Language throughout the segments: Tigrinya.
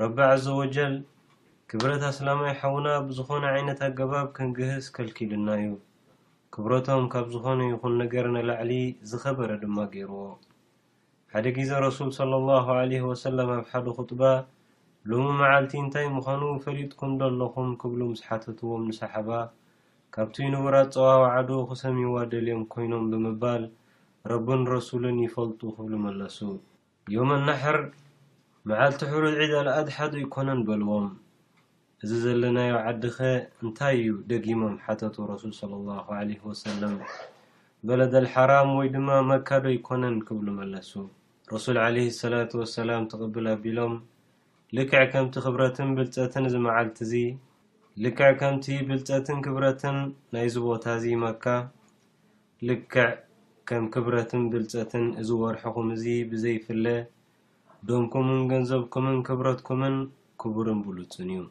ረቢ ዓዘወጀል ክብረት ኣስላማይ ሓውና ብዝኾነ ዓይነት ኣገባብ ክንግህስ ከልኪሉና እዩ። ክብረቶም ካብ ዝኾነ ይኹን ነገር ንላዕሊ ዝኸበረ ድማ ገይርዎ። ሓደ ጊዘ ረሱል ሰለሏሁ ዓለይሂ ወሰለም ኣብ ሓደ ኹጥባ ሎሚ መዓልቲ እንታይ ምዃኑ ፈሊጥኩም ዶ ኣለኹም ክብሉ ምስ ሓተትዎም ንሰሓባ ካብቲ ንቡር ኣጸዋውዓ ዶ ክሰምይዋ ደልዮም ኮይኖም ብምባል ረብን ረሱልን ይፈልጡ ክብሉ መለሱ። ዮም ኣናሕር መዓልቲ ሕሩይ ዒድ ኣልኣድሓ ዶ ኣይኮነን በልዎም እዚ ዘለናዮ ዓዲኸ እንታይ እዩ ደጊሞም ሓተቱ ረሱል ሰለሏሁ ዓለይሂ ወሰለም በለደልሓራም ወይ ድማ መካ ዶ ኣይኮነን ክብሉ መለሱ ረሱል ዓለይሂ ሰላቱ ወሰላም ትቕብል ኣቢሎም ልክዕ ከምቲ ክብረትን ብልጸትን እዚ መዓልቲ እዚ ልክዕ ከምቲ ብልጸትን ክብረትን ናይዚ ቦታ እዚ መካ ልክዕ ከም ክብረትን ብልጸትን እዚ ወርሕኹም እዚ ብዘይፍለ፣ ደምኩምን ገንዘብኩምን ክብረትኩምን ክቡርን ብሉጽን እዩ።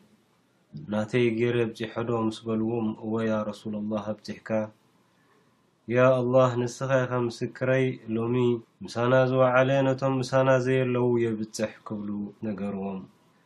ናተይ ጌረ ኣብጺሖዶ ምስ በልዎም እወ ያ ረሱለላህ ኣብጺሕካ። ያ ኣላህ ንስኻ ኢኻ ምስክረይ ሎሚ ምሳና ዝወዓለ ነቶም ምሳና ዘየለዉ የብጽሕ ክብሉ ነገርዎም።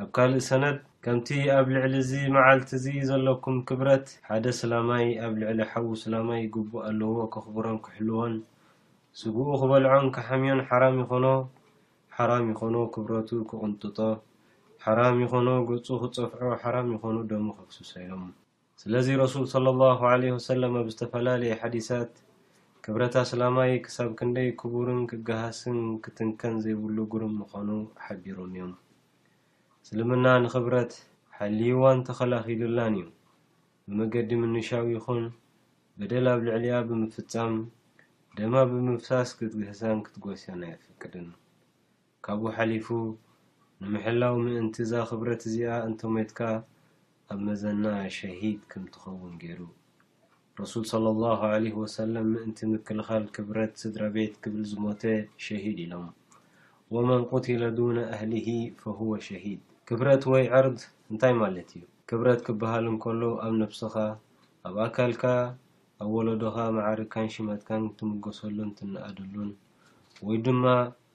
ኣብ ካልእ ሰነድ ከምቲ ኣብ ልዕሊ እዚ መዓልቲ እዚ ዘሎኩም ክብረት፣ ሓደ ስላማይ ኣብ ልዕሊ ሓዉ ስላማይ ግቡእ ኣሎዎ ከኽብሮን ክሕልዎን፣ ስግኡ ክበልዖን ክሓምዮን ሓራም ይኾኖ፣ ሓራም ይኾኖ ክብረቱ ክቕንጥጦ፣ ሓራም ይኾኖ ገጹ ክጸፍዖ፣ ሓራም ይኾኖ ደሙ ከፍስሶ ኢሎም። ስለዚ ረሱል ሰለሏሁ ዓለይሂ ወሰለም ኣብ ዝተፈላለየ ሓዲሳት ክብረት ኣስላማይ ክሳብ ክንደይ ክቡርን ክገሃስን ክትንከን ዘይብሉ ግሩም ምዃኑ ሓቢሮም እዮም። እስልምና ንኽብረት ሓልይዋን ተኸላኺሉላን እዩ። ብመገዲ ምንሻው ይኹን በደል ኣብ ልዕሊኣ ብምፍጻም፣ ደማ ብምፍሳስ ክትግህሳን ክትጎስያን ኣየፍቅድን። ካብኡ ሓሊፉ ንምሕላው ምእንቲ እዛ ክብረት እዚኣ እንተሞትካ ኣብ መዘና ሸሂድ ከም ትኸውን ገይሩ። ረሱል ሰለሏሁ ዓለይሂ ወሰለም ምእንቲ ምክልኻል ክብረት ስድራ ቤት ክብል ዝሞተ ሸሂድ ኢሎም። ወመን ቁቲለ ዱነ ኣህሊሂ ፈሁወ ሸሂድ። ክብረት ወይ ዕርድ እንታይ ማለት እዩ? ክብረት ክበሃል እንከሎ ኣብ ነብስኻ፣ ኣብ ኣካልካ፣ ኣብ ወለዶኻ፣ መዓርግካን ሽመትካን ትምጎሰሉን ትነኣደሉን ወይ ድማ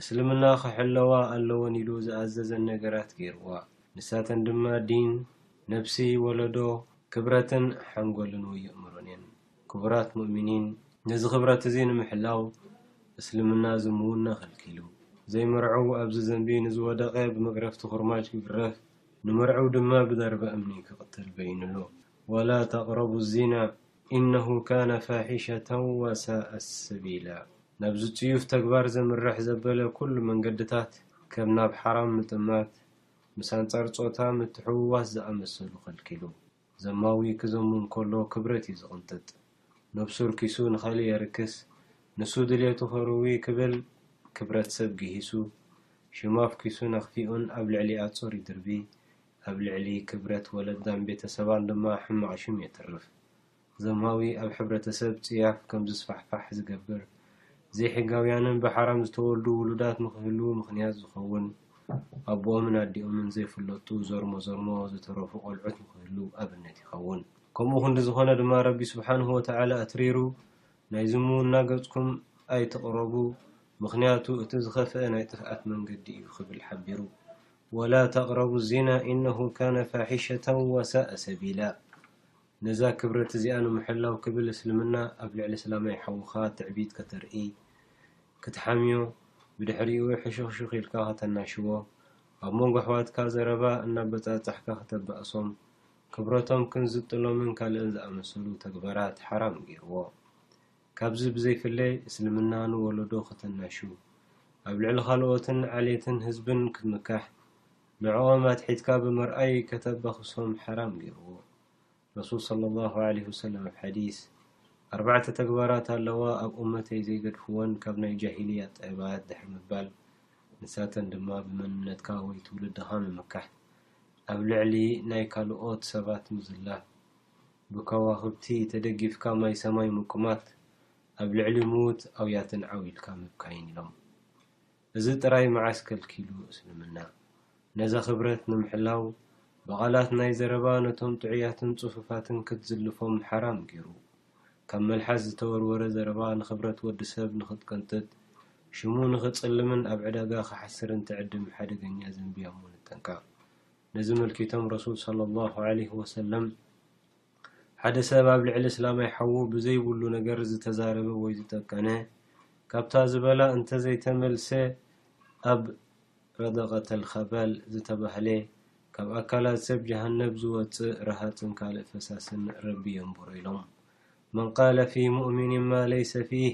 እስልምና ክሕለዋ ኣለወን ኢሉ ዝኣዘዘን ነገራት ገይርዋ። ንሳተን ድማ ዲን፣ ነብሲ፣ ወለዶ፣ ክብረትን ሓንጎልን ወይ የእምሮን እየን። ክቡራት ሙእሚኒን! ነዚ ክብረት እዚ ንምሕላው እስልምና ዝምውና ከልኪሉ። ዘይምርዑው ኣብዚ ዘንቢ ንዝወደቐ ብመግረፍቲ ኩርማጅ ክግረፍ፣ ንምርዑው ድማ ብደርበ እምኒ ክቕተል በይንሉ። ወላ ተቅረቡ ዚና! ኢነሁ ካነ ፋሒሸተ ወሳኣ ሰቢላ ናብዚ ጽዩፍ ተግባር ዘምርሕ ዘበለ ኩሉ መንገድታት ከም ናብ ሓራም ምጥማት ምስ ኣንጻር ጾታ ምትሕውዋስ ዝኣመሰሉ ከልኪሉ። ዘማዊ ክዘሙ እንከሎ ክብረት እዩ ዝቕንጥጥ። ነብሱ ኣርኪሱ ንኻልእ የርክስ፣ ንሱ ድልየቱ ከርዊ ክብል ክብረት ሰብ ግሂሱ፣ ሽማ ኣፍኪሱን ኣኽፊኡን ኣብ ልዕሊኣ ጾር ይድርቢ፣ ኣብ ልዕሊ ክብረት ወለዳን ቤተሰባን ድማ ሕማቕ ሽም የትርፍ። ዘምሃዊ ኣብ ሕብረተሰብ ጽያፍ ከም ዝስፋሕፋሕ ዝገብር፣ ዘይሕጋውያንን ብሓራም ዝተወልዱ ውሉዳት ንኽህልዉ ምኽንያት ዝኸውን፣ ኣቦኦምን ኣዲኦምን ዘይፍለጡ ዘርሞ ዘርሞ ዝተረፉ ቆልዑት ንኽህልው ኣብነት ይኸውን። ከምኡ ክንዲ ዝኾነ ድማ ረቢ ስብሓንሁ ወተዓላ ኣትሪሩ ናይ ዝምውና ገጽኩም ኣይትቕረቡ ምኽንያቱ እቲ ዝኸፍኣ ናይ ጥፍኣት መንገዲ እዩ ክብል ሓቢሩ። ወላ ተቅረቡ ኣዚና ኢነሁ ካነ ፋሒሸተን ወሳእ ሰቢላ ነዛ ክብረት እዚኣ ንምሕላው ክብል እስልምና ኣብ ልዕሊ ኣስላማይ ሓውኻ ትዕቢት ከተርኢ ክትሓምዮ ብድሕሪኡ ሕሹኽሹኽ ኢልካ ከተናሽዎ ኣብ መንጎ ኣሕዋትካ ዘረባ እናበጻጻሕካ ክተባእሶም ክብረቶም ክንዝጥሎምን ካልእን ዝኣመሰሉ ተግባራት ሓራም ጌርዎ ካብዚ ብዘይፍለ እስልምና ንወለዶ ከተናሹ፣ ኣብ ልዕሊ ካልኦትን ዓሌትን ህዝብን ክትምካሕ፣ ንዕኦም ኣትሒትካ ብምርኣይ ከተበኽሶም ሓራም ገይርዎ። ረሱል ሰለላሁ ዓለይሂ ወሰለም ኣብ ሓዲስ፣ ኣርባዕተ ተግባራት ኣለዋ ኣብ ኡመተይ ዘይገድፍወን ካብ ናይ ጃሂልያ ጠባያት ድሕሪ ምባል፣ ንሳተን ድማ ብመንነትካ ወይ ትውልድኻ ምምካሕ፣ ኣብ ልዕሊ ናይ ካልኦት ሰባት ምዝላፍ፣ ብከዋኽብቲ ተደጊፍካ ማይ ሰማይ ምቁማት ኣብ ልዕሊ ምዉት ኣውያትን ዓው ኢልካ ምብካይን ኢሎም። እዚ ጥራይ መዓስ ከልኪሉ እስልምና። ነዚ ክብረት ንምሕላው ብቓላት ናይ ዘረባ ነቶም ጥዑያትን ጽፉፋትን ክትዝልፎም ሓራም ጌሩ። ካብ መልሓስ ዝተወርወረ ዘረባ ንኽብረት ወዲ ሰብ ንኽትቀንጥጥ ሽሙ ንኽጽልምን ኣብ ዕዳጋ ክሓስርን ትዕድም ሓደገኛ ዘንቢያሞ ንጠንቀቕ። ነዚ ኣመልኪቶም ረሱል ሰለሏሁ ዓለይሂ ወሰለም፣ ሓደ ሰብ ኣብ ልዕሊ እስላማይ ሓዉ ብዘይብሉ ነገር ዝተዛረበ ወይ ዝጠቀነ፣ ካብታ ዝበላ እንተዘይተመልሰ ኣብ ረደቀተል ኸባል ዝተባህለ ካብ ኣካላት ሰብ ጀሃነብ ዝወጽእ ረሃጽን ካልእ ፈሳስን ረቢ የንብሮ ኢሎም። መን ቃለ ፊ ሙእሚኒን ማ ለይሰ ፊህ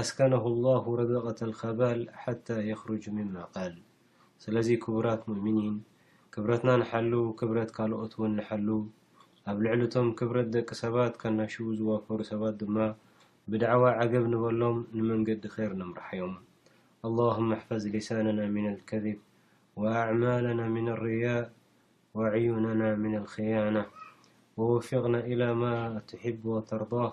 ኣስከነሁ ላሁ ረደቀተል ኸባል ሓታ የኽሩጅ ሚማ ቃል። ስለዚ ክቡራት ሙእሚኒን ክብረትና ንሓሉ ክብረት ካልኦት ውን ንሓሉ ኣብ ልዕሊ እቶም ክብረት ደቂ ሰባት ከናሽዉ ዝዋፈሩ ሰባት ድማ ብዳዕዋ ዓገብ ንበሎም ንመንገዲ ኼር ነምርሓዮም ኣላሁመ ኣሕፈዝ ሊሳነና ሚን ኣልከዚብ ወኣዕማለና ሚን ኣልርያእ ወዕዩነና ሚን ኣልኽያና ወወፊቅና ኢላ ማ ትሒቡ ወተርዳህ